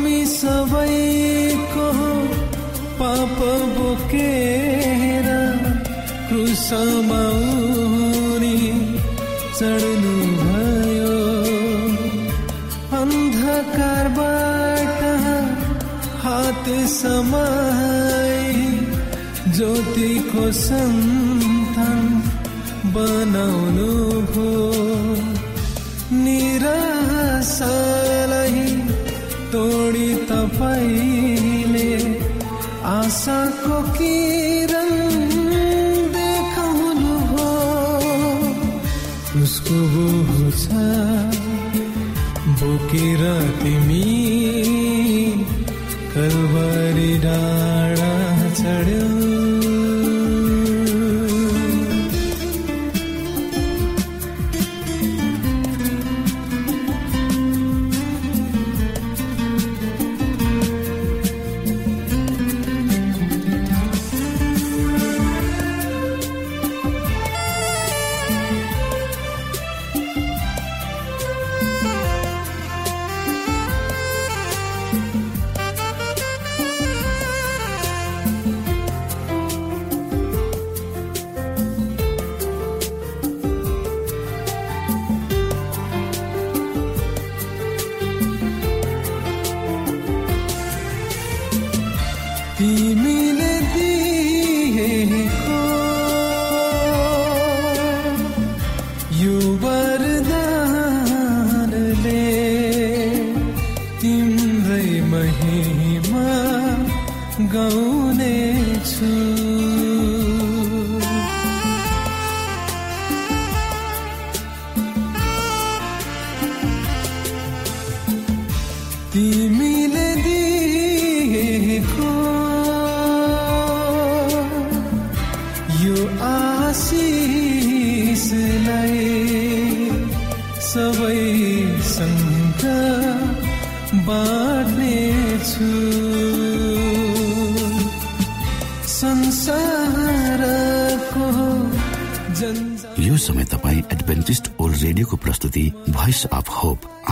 हामी सबैको पाप बोकेर क्रुसमाउनी चढ्नु भयो अन्धकारबाट हात समाई ज्योतिको सन्तान बनाउनु भो गाउने छु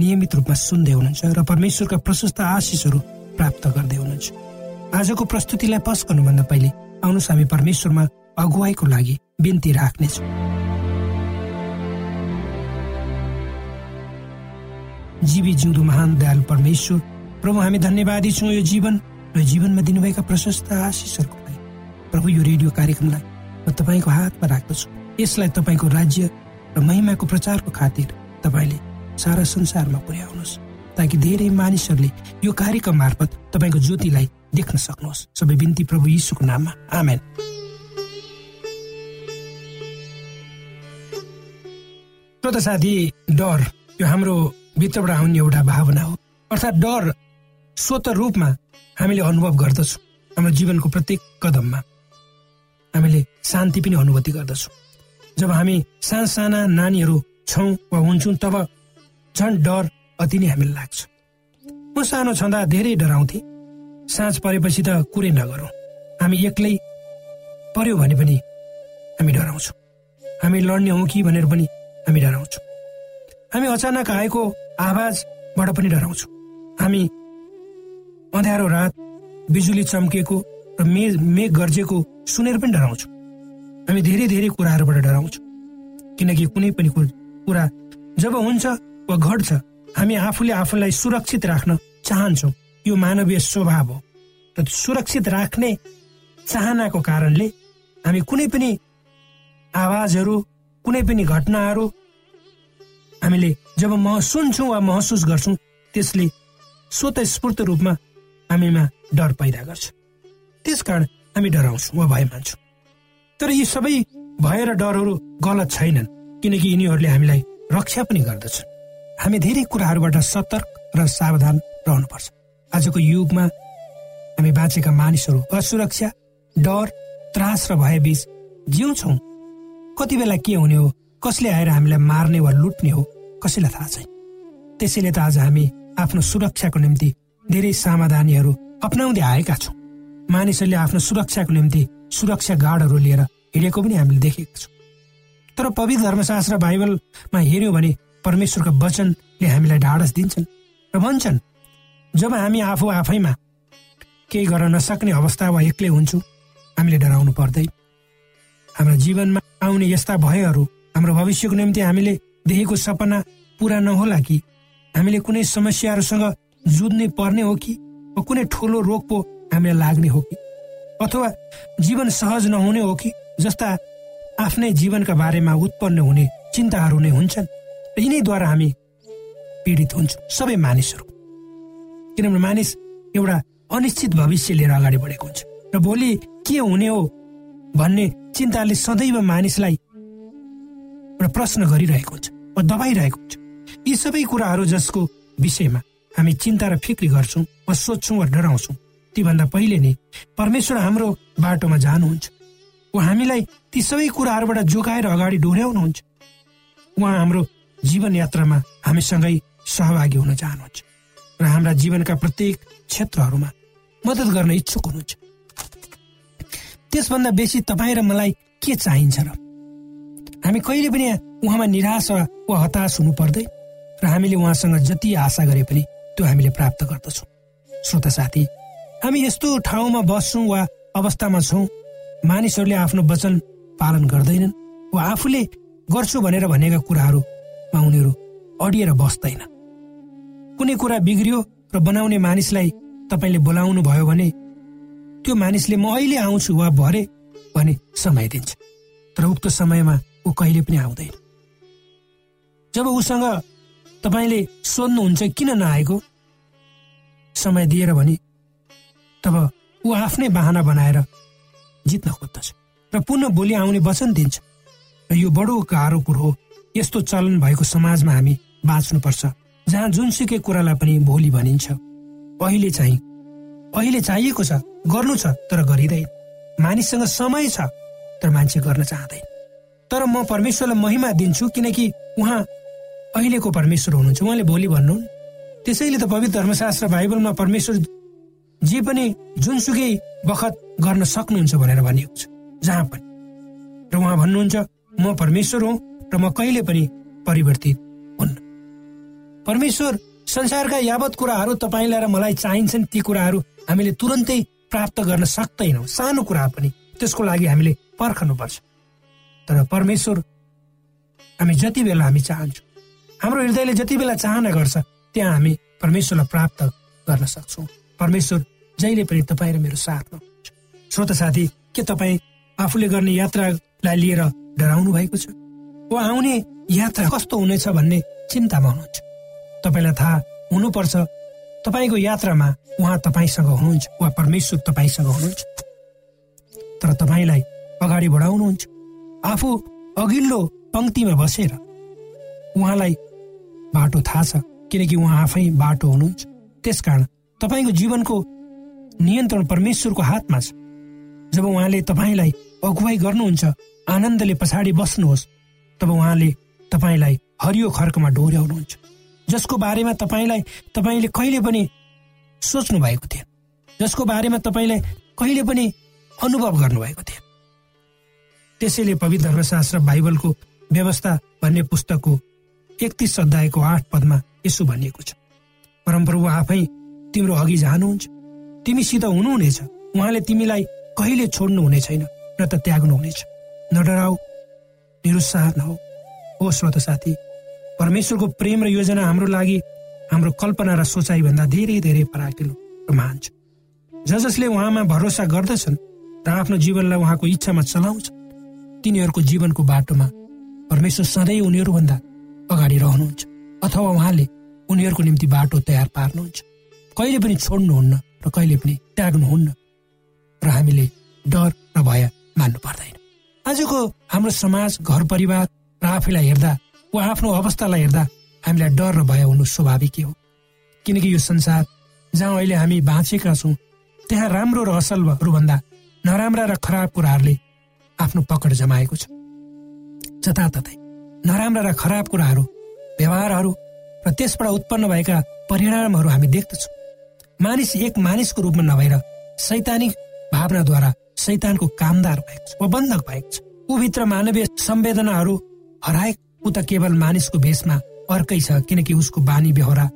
नियमित रूपमा सुन्दै हुनुहुन्छ र परमेश्वरका प्रशस्त आशिषहरू प्राप्त गर्दै हुनुहुन्छ। आजको प्रस्तुतिलाई पस गर्नुभन्दा पहिले आउनुहोस् हामी परमेश्वरमा अगुवाईको लागि बिन्ती राख्नेछौँ। जीवी जिउँदो महान दयालु परमेश्वर प्रभु हामी धन्यवादी छौँ यो जीवन र जीवनमा दिनुभएका प्रशस्त आशिषहरूको लागि। प्रभु यो रेडियो कार्यक्रमलाई म तपाईँको हातमा राख्दछु। यसलाई तपाईँको राज्य र महिमाको प्रचारको खातिर तपाईँले सारा संसारमा पुर्याउनुहोस्। ताकि धेरै मानिसहरूले यो कार्यक्रम मार्फत तपाईँको ज्योतिलाई देख्न सक्नुहोस्। सबै बिन्ती प्रभु यीशुको नाममा। आमेन। श्रोता साथी डर यो हाम्रो भित्रबाट आउने एउटा भावना हो। अर्थात् डर स्वत रूपमा हामीले अनुभव गर्दछौँ हाम्रो जीवनको प्रत्येक कदममा। हामीले शान्ति पनि अनुभूति गर्दछौँ। जब हामी साना साना नानीहरू छौँ वा हुन्छौँ तब झन् डर अति नै हामीलाई लाग्छ। म सानो छँदा धेरै डराउँथेँ। साँझ परेपछि त कुरै नगरौँ। हामी एक्लै पर्यो भने पनि हामी डराउँछौँ। हामी लड्ने हौँ कि भनेर पनि हामी डराउँछौँ। हामी अचानक आएको आवाजबाट पनि डराउँछौँ। हामी अँध्यारो रात बिजुली चम्केको र मेघ मेघ गर्जेको सुनेर पनि डराउँछौँ। हामी धेरै धेरै कुराहरूबाट डराउँछौँ। किनकि कुनै पनि कुरा जब हुन्छ वा घट्छ हामी आफूले आफूलाई सुरक्षित राख्न चाहन्छौँ। यो मानवीय स्वभाव हो। र सुरक्षित राख्ने चाहनाको कारणले हामी कुनै पनि आवाजहरू कुनै पनि घटनाहरू हामीले जब म सुन्छौँ वा महसुस गर्छौँ त्यसले स्वत स्फूर्त रूपमा हामीमा डर पैदा गर्छ। त्यसकारण हामी डराउँछौँ वा भय मान्छौँ। तर यी सबै भय र डरहरू गलत छैनन् किनकि यिनीहरूले हामीलाई रक्षा पनि गर्दछन्। हामी धेरै कुराहरूबाट सतर्क र सावधान रहनुपर्छ। आजको युगमा हामी बाँचेका मानिसहरू असुरक्षा डर त्रास र भयबीच जिउँछौँ। कति बेला के हुने हो कसले आएर हामीलाई मार्ने वा लुट्ने हो कसैलाई थाहा छैन। त्यसैले त आज हामी आफ्नो सुरक्षाको निम्ति धेरै सावधानीहरू अप्नाउँदै आएका छौँ। मानिसहरूले आफ्नो सुरक्षाको निम्ति सुरक्षा गार्डहरू लिएर हिँडेको पनि हामीले देखेका छौँ। तर पवित्र धर्मशास्त्र बाइबलमा हेऱ्यौँ भने परमेश्वरका वचनले हामीलाई ढाडस दिन्छन् र भन्छन् जब हामी आफू आफैमा केही गर्न नसक्ने अवस्था वा एक्लै हुन्छौँ हामीले डराउनु पर्दैन। हाम्रो जीवनमा आउने यस्ता भयहरू हाम्रो भविष्यको निम्ति हामीले देखेको सपना पुरा नहोला कि? हामीले कुनै समस्याहरूसँग जुझ्नै पर्ने हो कि? वा कुनै ठुलो रोग पो हामीलाई लाग्ने हो कि? अथवा जीवन सहज नहुने हो कि? जस्ता आफ्नै जीवनका बारेमा उत्पन्न हुने चिन्ताहरू नै हुन्छन्। यिनैद्वारा हामी पीडित हुन्छौँ सबै मानिसहरू। किनभने मानिस एउटा अनिश्चित भविष्य लिएर अगाडि बढेको हुन्छ। र भोलि के हुने हो भन्ने चिन्ताले सदैव मानिसलाई एउटा प्रश्न गरिरहेको हुन्छ वा दबाइरहेको हुन्छ। यी सबै कुराहरू जसको विषयमा हामी चिन्ता र फिक्री गर्छौँ वा सोध्छौँ वा डराउँछौँ तीभन्दा पहिले नै परमेश्वर हाम्रो बाटोमा जानुहुन्छ। वा हामीलाई ती सबै कुराहरूबाट जोगाएर अगाडि डोर्याउनुहुन्छ। उहाँ हाम्रो जीवन यात्रामा हामीसँगै सहभागी हुन चाहनुहुन्छ र हाम्रा जीवनका प्रत्येक क्षेत्रहरूमा मद्दत गर्न इच्छुक हुनुहुन्छ। त्यसभन्दा बेसी तपाईँ र मलाई के चाहिन्छ र? हामी कहिले पनि उहाँमा निराश वा हताश हुनु पर्दैन र हामीले उहाँसँग जति आशा गरे पनि त्यो हामीले प्राप्त गर्दछौँ। श्रोता साथी हामी यस्तो ठाउँमा बस्छौँ वा अवस्थामा छौँ मानिसहरूले आफ्नो वचन पालन गर्दैनन् वा आफूले गर्छु भनेर भनेका कुराहरूमा उनीहरू अडिएर बस्दैन। कुनै कुरा बिग्रियो र बनाउने मानिसलाई तपाईँले बोलाउनु भयो भने त्यो मानिसले म अहिले आउँछु वा भरे भने समय दिन्छ। तर उक्त समयमा ऊ कहिले पनि आउँदैन। जब उसँग तपाईँले सोध्नुहुन्छ किन नआएको? समय दिएर भने तब ऊ आफ्नै बाहना बनाएर जित्न खोज्दछ र पुनः भोलि आउने वचन दिन्छ। र यो बडो गाह्रो कुरो हो। यस्तो चलन भएको समाजमा हामी बाँच्नुपर्छ जहाँ जुनसुकै कुरालाई पनि भोलि भनिन्छ। अहिले चाहिँ अहिले चाहिएको छ गर्नु छ तर गरिँदैन। मानिससँग समय छ तर मान्छे गर्न चाहँदैन। तर म परमेश्वरलाई महिमा दिन्छु किनकि उहाँ अहिलेको परमेश्वर हुनुहुन्छ। उहाँले भोलि भन्नु त्यसैले त पवित्र धर्मशास्त्र बाइबलमा परमेश्वर जे पनि जुनसुकै बखत गर्न सक्नुहुन्छ भनेर भनिएको छ। जहाँ पनि। र उहाँ भन्नुहुन्छ म परमेश्वर हुँ र म कहिले पनि परिवर्तित हुन्न। परमेश्वर संसारका यावत कुराहरू तपाईँलाई र मलाई चाहिन्छन् ती कुराहरू हामीले तुरन्तै प्राप्त गर्न सक्दैनौँ। सानो कुरा पनि। त्यसको लागि हामीले पर्खनुपर्छ। तर परमेश्वर हामी जति बेला हामी चाहन्छौँ हाम्रो हृदयले जति बेला चाहना गर्छ त्यहाँ हामी परमेश्वरलाई प्राप्त गर्न सक्छौँ। परमेश्वर जहिले पनि तपाईँ र मेरो साथमा श्रोत साथी के तपाईँ आफूले गर्ने यात्रालाई लिएर डराउनु भएको छ? वा आउने यात्रा कस्तो हुनेछ भन्ने चिन्तामा हुनुहुन्छ। तपाईँलाई थाहा हुनुपर्छ तपाईँको यात्रामा उहाँ तपाईँसँग हुनुहुन्छ वा परमेश्वर तपाईँसँग हुनुहुन्छ। तर तपाईँलाई अगाडि बढाउनुहुन्छ। आफू अघिल्लो पङ्क्तिमा बसेर उहाँलाई बाटो थाहा छ किनकि उहाँ आफै बाटो हुनुहुन्छ। त्यसकारण तपाईँको जीवनको नियन्त्रण परमेश्वरको हातमा छ। जब उहाँले तपाईँलाई अगुवाई गर्नुहुन्छ आनन्दले पछाडि बस्नुहोस् तब उहाँले तपाईँलाई हरियो खर्कमा डोर्याउनुहुन्छ। जसको बारेमा तपाईँलाई तपाईँले कहिले पनि सोच्नु भएको थियो जसको बारेमा तपाईँले कहिले पनि अनुभव गर्नुभएको थियो त्यसैले पवित्र धर्मशास्त्र बाइबलको व्यवस्था भन्ने पुस्तकको एकतिस अध्यायको आठ पदमा यसो भनिएको छ। परमप्रभु आफै तिम्रो अघि जानुहुन्छ। तिमीसित हुनुहुनेछ। उहाँले तिमीलाई कहिले छोड्नु हुने छैन र त त्याग्नु हुनेछ नडराउ। निरुत्साह नहो हो। श्रोत साथी परमेश्वरको प्रेम र योजना हाम्रो लागि हाम्रो कल्पना र सोचाइ भन्दा धेरै धेरै फराकिलो र महान छ। ज जसले उहाँमा भरोसा गर्दछन् र आफ्नो जीवनलाई उहाँको इच्छामा चलाउँछ तिनीहरूको जीवनको बाटोमा परमेश्वर सधैँ उनीहरूभन्दा अगाडि रहनुहुन्छ अथवा उहाँले उनीहरूको निम्ति बाटो तयार पार्नुहुन्छ। कहिले पनि छोड्नुहुन्न र कहिले पनि त्याग्नुहुन्न र हामीले डर र भय मान्नु पर्दैन। आजको हाम्रो समाज घर परिवार र आफैलाई हेर्दा वा आफ्नो अवस्थालाई हेर्दा हामीलाई डर र भय हुनु स्वाभाविकै हो। किनकि यो संसार जहाँ अहिले हामी बाँचेका छौँ त्यहाँ राम्रो र असलहरूभन्दा नराम्रा र खराब कुराहरूले आफ्नो पकड जमाएको छ। जताततै नराम्रा र खराब कुराहरू व्यवहारहरू र त्यसबाट उत्पन्न भएका परिणामहरू हामी देख्दछौँ। मानिस एक मानिसको रूपमा नभएर सैद्धान्तिक भावनाद्वारा सैतानको कामदार भएको छ वा बन्धक भएको छ। ऊभित्र मानवीय संवेदनाहरू हराएको ऊ त केवल मानिसको भेषमा अर्कै छ किनकि उसको बानी बेहोरा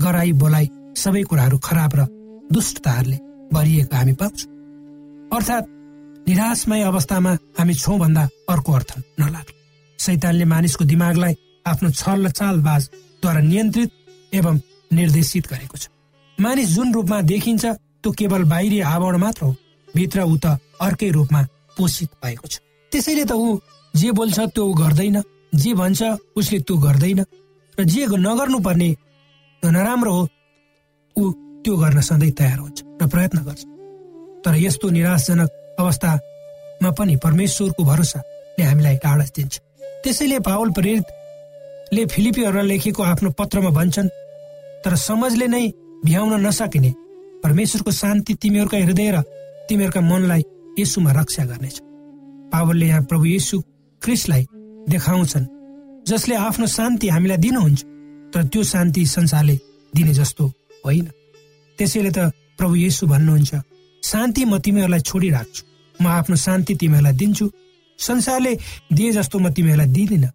गराई बोलाइ सबै कुराहरू खराब र दुष्टताहरूले भरिएको हामी पाउँछौँ। अर्थात् निराशमय अवस्थामा हामी छौँ भन्दा अर्को अर्थ नलाग्ला। सैतानले मानिसको दिमागलाई आफ्नो छल र चालबाजद्वारा नियन्त्रित एवं निर्देशित गरेको छ। मानिस जुन रूपमा देखिन्छ त्यो केवल बाहिरी आवरण मात्र हो भित्र ऊ त अर्कै रूपमा पोषित भएको छ। त्यसैले त ऊ जे बोल्छ त्यो गर्दैन जे भन्छ उसले त्यो गर्दैन। र जे नगर्नु पर्ने नराम्रो हो ऊ त्यो गर्न सधैँ तयार हुन्छ र प्रयत्न गर्छ। तर यस्तो निराशजनक अवस्थामा पनि परमेश्वरको भरोसाले हामीलाई टाढा दिन्छ। त्यसैले पावल प्रेरितले फिलिपीहरूलाई लेखेको आफ्नो पत्रमा भन्छन् तर समझले नै भ्याउन नसकिने परमेश्वरको शान्ति तिमीहरूका हृदय र तिमीहरूका मनलाई यसुमा रक्षा गर्नेछ। पावलले यहाँ प्रभु येसु क्रिसलाई देखाउँछन्। जसले आफ्नो शान्ति हामीलाई दिनुहुन्छ तर त्यो शान्ति संसारले दिने जस्तो होइन। त्यसैले त प्रभु येसु भन्नुहुन्छ शान्ति म तिमीहरूलाई छोडिराख्छु। म आफ्नो शान्ति तिमीहरूलाई दिन्छु। संसारले दिए जस्तो म तिमीहरूलाई दिँदिन।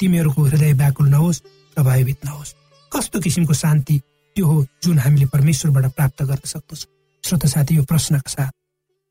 तिमीहरूको हृदय व्याकुल नहोस् र भयभीत नहोस्। कस्तो किसिमको शान्ति त्यो हो जुन हामीले परमेश्वरबाट प्राप्त गर्न सक्दछ। श्रोत साथी यो प्रश्नका साथ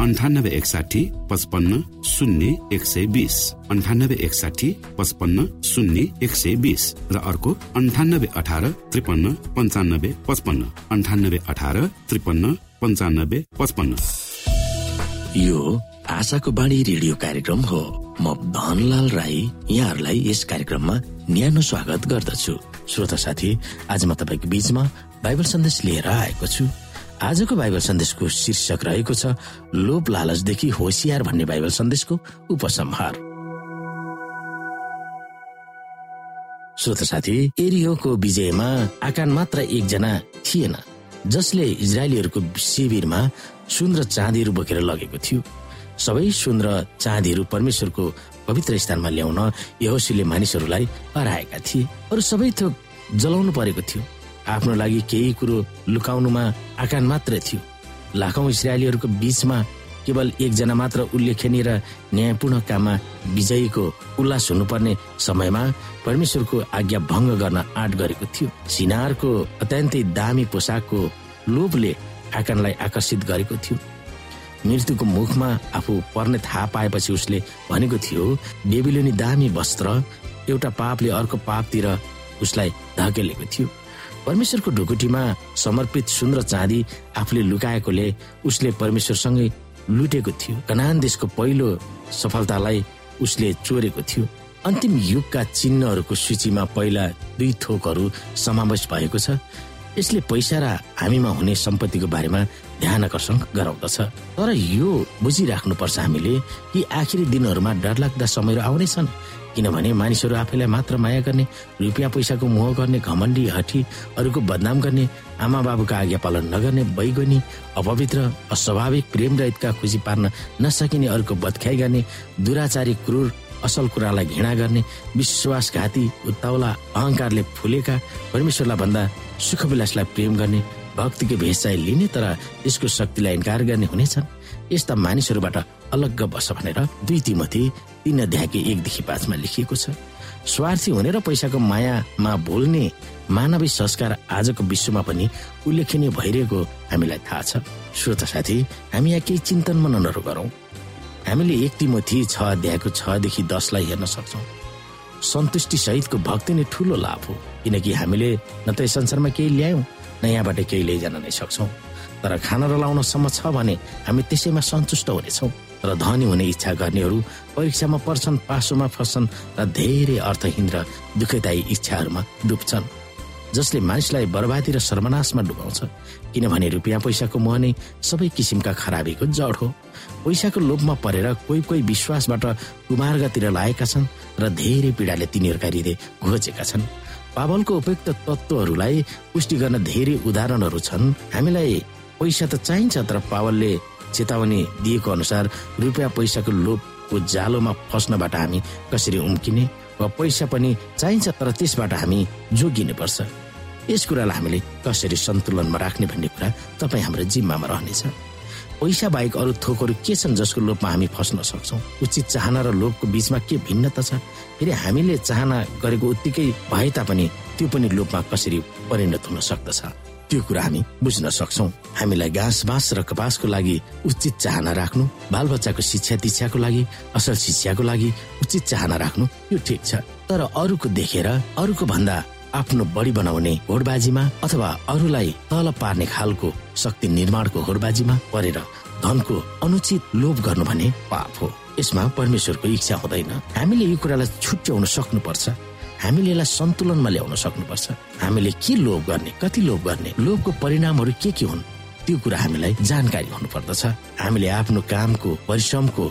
अन्ठानब्बे एकसाठी पचपन्न शून्य एक सय बिस. अन्ठानब्बे एकसाठी पचपन्न शून्य एक सय बिस. र अर्को अन्ठानब्बे अठार त्रिपन्न पन्चानब्बे पचपन्न. अन्ठानब्बे अठार त्रिपन्न पन्चानब्बे पचपन्न. यो आशाको बाणी रेडियो कार्यक्रम हो। म धनलाल राई यहाँहरूलाई यस कार्यक्रममा न्यानो स्वागत गर्दछु। श्रोता साथी आज म तपाईँको बीचमा बाइबल सन्देश लिएर आएको छु। आजको बाइबल सन्देशको शीर्षक रहेको छ लोभ लालचदेखि होसियार भन्ने बाइबल सन्देशको उपसंहार। श्रोत साथी एरियोको विजयमा आकान मात्र एकजना थिएन जसले इजरायलीहरूको शिविरमा सुन र चाँदीहरू बोकेर लगेको थियो। सबै सुन र चाँदीहरू परमेश्वरको पवित्र स्थानमा ल्याउन यहोसीले मानिसहरूलाई हराएका थिए अरू सबै थोक जलाउनु परेको थियो। आफ्नो लागि केही कुरो लुकाउनुमा आकान मात्र थियो। लाखौं इसरायलीहरूको बीचमा केवल एकजना मात्र उल्लेखनीय र न्यायपूर्ण काममा विजयीको उल्लास हुनुपर्ने समयमा परमेश्वरको आज्ञा भङ्ग गर्न आँट गरेको थियो। सिनारको अत्यन्तै दामी पोसाकको लोभले आकानलाई आकर्षित गरेको थियो। मृत्युको मुखमा आफू पर्ने थाहा पाएपछि उसले भनेको थियो बेबिलोनी दामी वस्त्र एउटा पापले अर्को पापतिर उसलाई धकेलेको थियो। परमेश्वरको ढुकुटीमा समर्पित सुन चाँदी आफूले लुकाएकोले उसले परमेश्वरसँगै लुटेको थियो। कनान देशको पहिलो सफलतालाई उसले चोरेको थियो। अन्तिम युगका चिन्हहरूको सूचीमा पहिला दुई थोकहरू समावेश भएको छ। यसले पैसा र हामीमा हुने सम्पत्तिको बारेमा ध्यान आकर्षण गराउँदछ। तर यो बुझिराख्नुपर्छ हामीले कि आखिरी दिनहरूमा डरलाग्दा समयहरू आउनेछन्। किनभने मानिसहरू आफैलाई मात्र माया गर्ने रुपियाँ पैसाको मोह गर्ने घमण्डी हठी अरूको बदनाम गर्ने आमा बाबुका आज्ञा पालन नगर्ने बैगनी अपवित्र अस्वाभाविक प्रेम रहितका खुसी पार्न नसकिने अरूको बदख्याई गर्ने दुराचारी क्रूर असल कुरालाई घृणा गर्ने विश्वासघाती उत्ताउला अहंकारले फुलेका परमेश्वरलाई भन्दा सुखविलासलाई प्रेम गर्ने भक्तिको भेष चाहिँ लिने तर यसको शक्तिलाई इन्कार गर्ने हुनेछन्। यस्ता मानिसहरूबाट अलग्ग बस भनेर दुई तिमथी तीन अध्यायको एकदेखि पाँचमा लेखिएको छ। स्वार्थी हुने र पैसाको मायामा भुल्ने मानवीय संस्कार आजको विश्वमा पनि उल्लेखनीय भइरहेको हामीलाई थाहा छ। श्रोता साथी हामी यहाँ केही चिन्तन मननहरू गरौँ। हामीले एक तिमोथी छ अध्यायको छदेखि दसलाई हेर्न सक्छौँ। सन्तुष्टि सहितको भक्ति नै ठुलो लाभ हो किनकि हामीले न त संसारमा केही ल्यायौँ न यहाँबाट केही लैजान नै सक्छौँ। तर खाना र लाउनसम्म छ भने हामी त्यसैमा सन्तुष्ट हुनेछौँ। र धनी हुने इच्छा गर्नेहरू परीक्षामा पर्छन् पासोमा फस्छन् र धेरै अर्थहीन र दुःखदायी इच्छाहरूमा डुब्छन् जसले मानिसलाई बर्बादी र सर्वनाशमा डुबाउँछ। किनभने रुपियाँ पैसाको मोह नै सबै किसिमका खराबीको जड हो। पैसाको लोभमा परेर कोही कोही विश्वासबाट कुमार्गतिर लागेका छन् र धेरै पीडाले तिनीहरूका हृदय घोचेका छन्। पावलको उपयुक्त तत्त्वहरूलाई पुष्टि गर्न धेरै उदाहरणहरू छन्। हामीलाई पैसा त चाहिन्छ तर पावलले चेतावनी दिएको अनुसार रुपियाँ पैसाको लोभको जालोमा फस्नबाट हामी कसरी उम्किने वा पैसा पनि चाहिन्छ तर त्यसबाट हामी जोगिने पर्छ यस कुरालाई हामीले कसरी सन्तुलनमा राख्ने भन्ने कुरा तपाईँ हाम्रो जिम्मामा रहनेछ। पैसा बाहेक अरू थोकहरू के छन् जसको लोभमा हामी फस्न सक्छौँ? उचित चाहना र लोभको बीचमा के भिन्नता छ? फेरि हामीले चाहना गरेको उत्तिकै भए तापनि त्यो पनि लोभमा कसरी परिणत हुन सक्दछ? त्यो कुरा हामी बुझ्न सक्छौ। हामीलाई घाँस बाँस र कपासको लागि उचित चाहना राख्नु बालबच्चाको शिक्षा दीक्षाको लागि असल शिक्षाको लागि उचित चाहना राख्नु यो ठिक छ। तर अरूको देखेर अरूको भन्दा आफ्नो बढी बनाउने होडबाजीमा अथवा अरूलाई तल पार्ने खालको शक्ति निर्माणको होडबाजीमा परेर धनको अनुचित लोभ गर्नु भने पाप हो। यसमा परमेश्वरको इच्छा हुँदैन। हामीले यो कुरालाई छुट्याउन सक्नुपर्छ। हामीले यसलाई सन्तुलनमा ल्याउन सक्नुपर्छ। हामीले के लोभ गर्ने कति लोभ गर्ने लोभको परिणामहरू के के हुन् त्यो कुरा हामीलाई जानकारी हुनु पर्दछ हामीले आफ्नो कामको परिश्रमको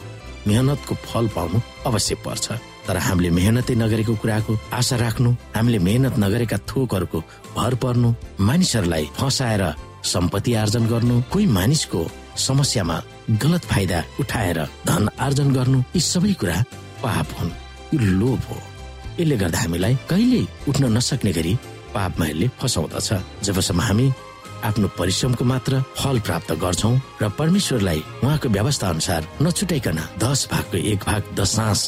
मेहनतको फल पाउनु अवश्य पर्छ। तर हामीले मेहनतै नगरेको कुराको आशा राख्नु हामीले मेहनत नगरेका थोकहरूको भर पर्नु मानिसहरूलाई फसाएर सम्पत्ति आर्जन गर्नु कोही मानिसको समस्यामा गलत फाइदा उठाएर धन आर्जन गर्नु यी सबै कुरा पाप हुन् यो लोभ हो। यसले गर्दा हामीलाई कहिले उठ्न नसक्ने गरी पापमा यसले फसाउँदछ। जबसम्म हामी आफ्नो परिश्रमको मात्र फल प्राप्त गर्छौं र परमेश्वरलाई उहाँको व्यवस्था अनुसार नछुटाइकन दस भागको एक भाग दशांश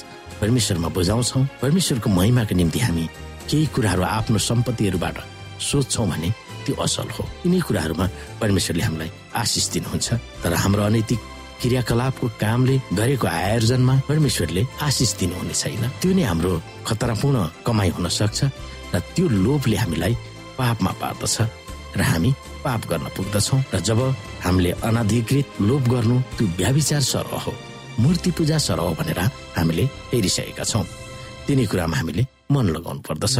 परमेश्वरमा बुझाउँछौ। परमेश्वरको महिमाको निम्ति हामी केही कुराहरू आफ्नो सम्पत्तिहरूबाट सोध्छौँ भने त्यो असल हो। यिनै कुराहरूमा परमेश्वरले हामीलाई आशिष दिनुहुन्छ। तर हाम्रो अनैतिक क्रियाकलापको कामले गरेको आयोजनमा परमेश्वरले आशिष दिनुहुने छैन त्यो नै हाम्रो खतरापूर्ण कमाई हुन सक्छ र त्यो लोभले हामीलाई पापमा पार्दछ र हामी पाप गर्न पुग्दछौ र जब हामीले अनाधिकृत लोभ गर्नु त्यो व्याविचार सरह हो मूर्ति पूजा सरह भनेर हामीले हेरिसकेका छौँ। तिनी कुरामा हामीले मन लगाउनु पर्दछ।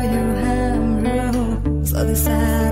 you have room for the sad.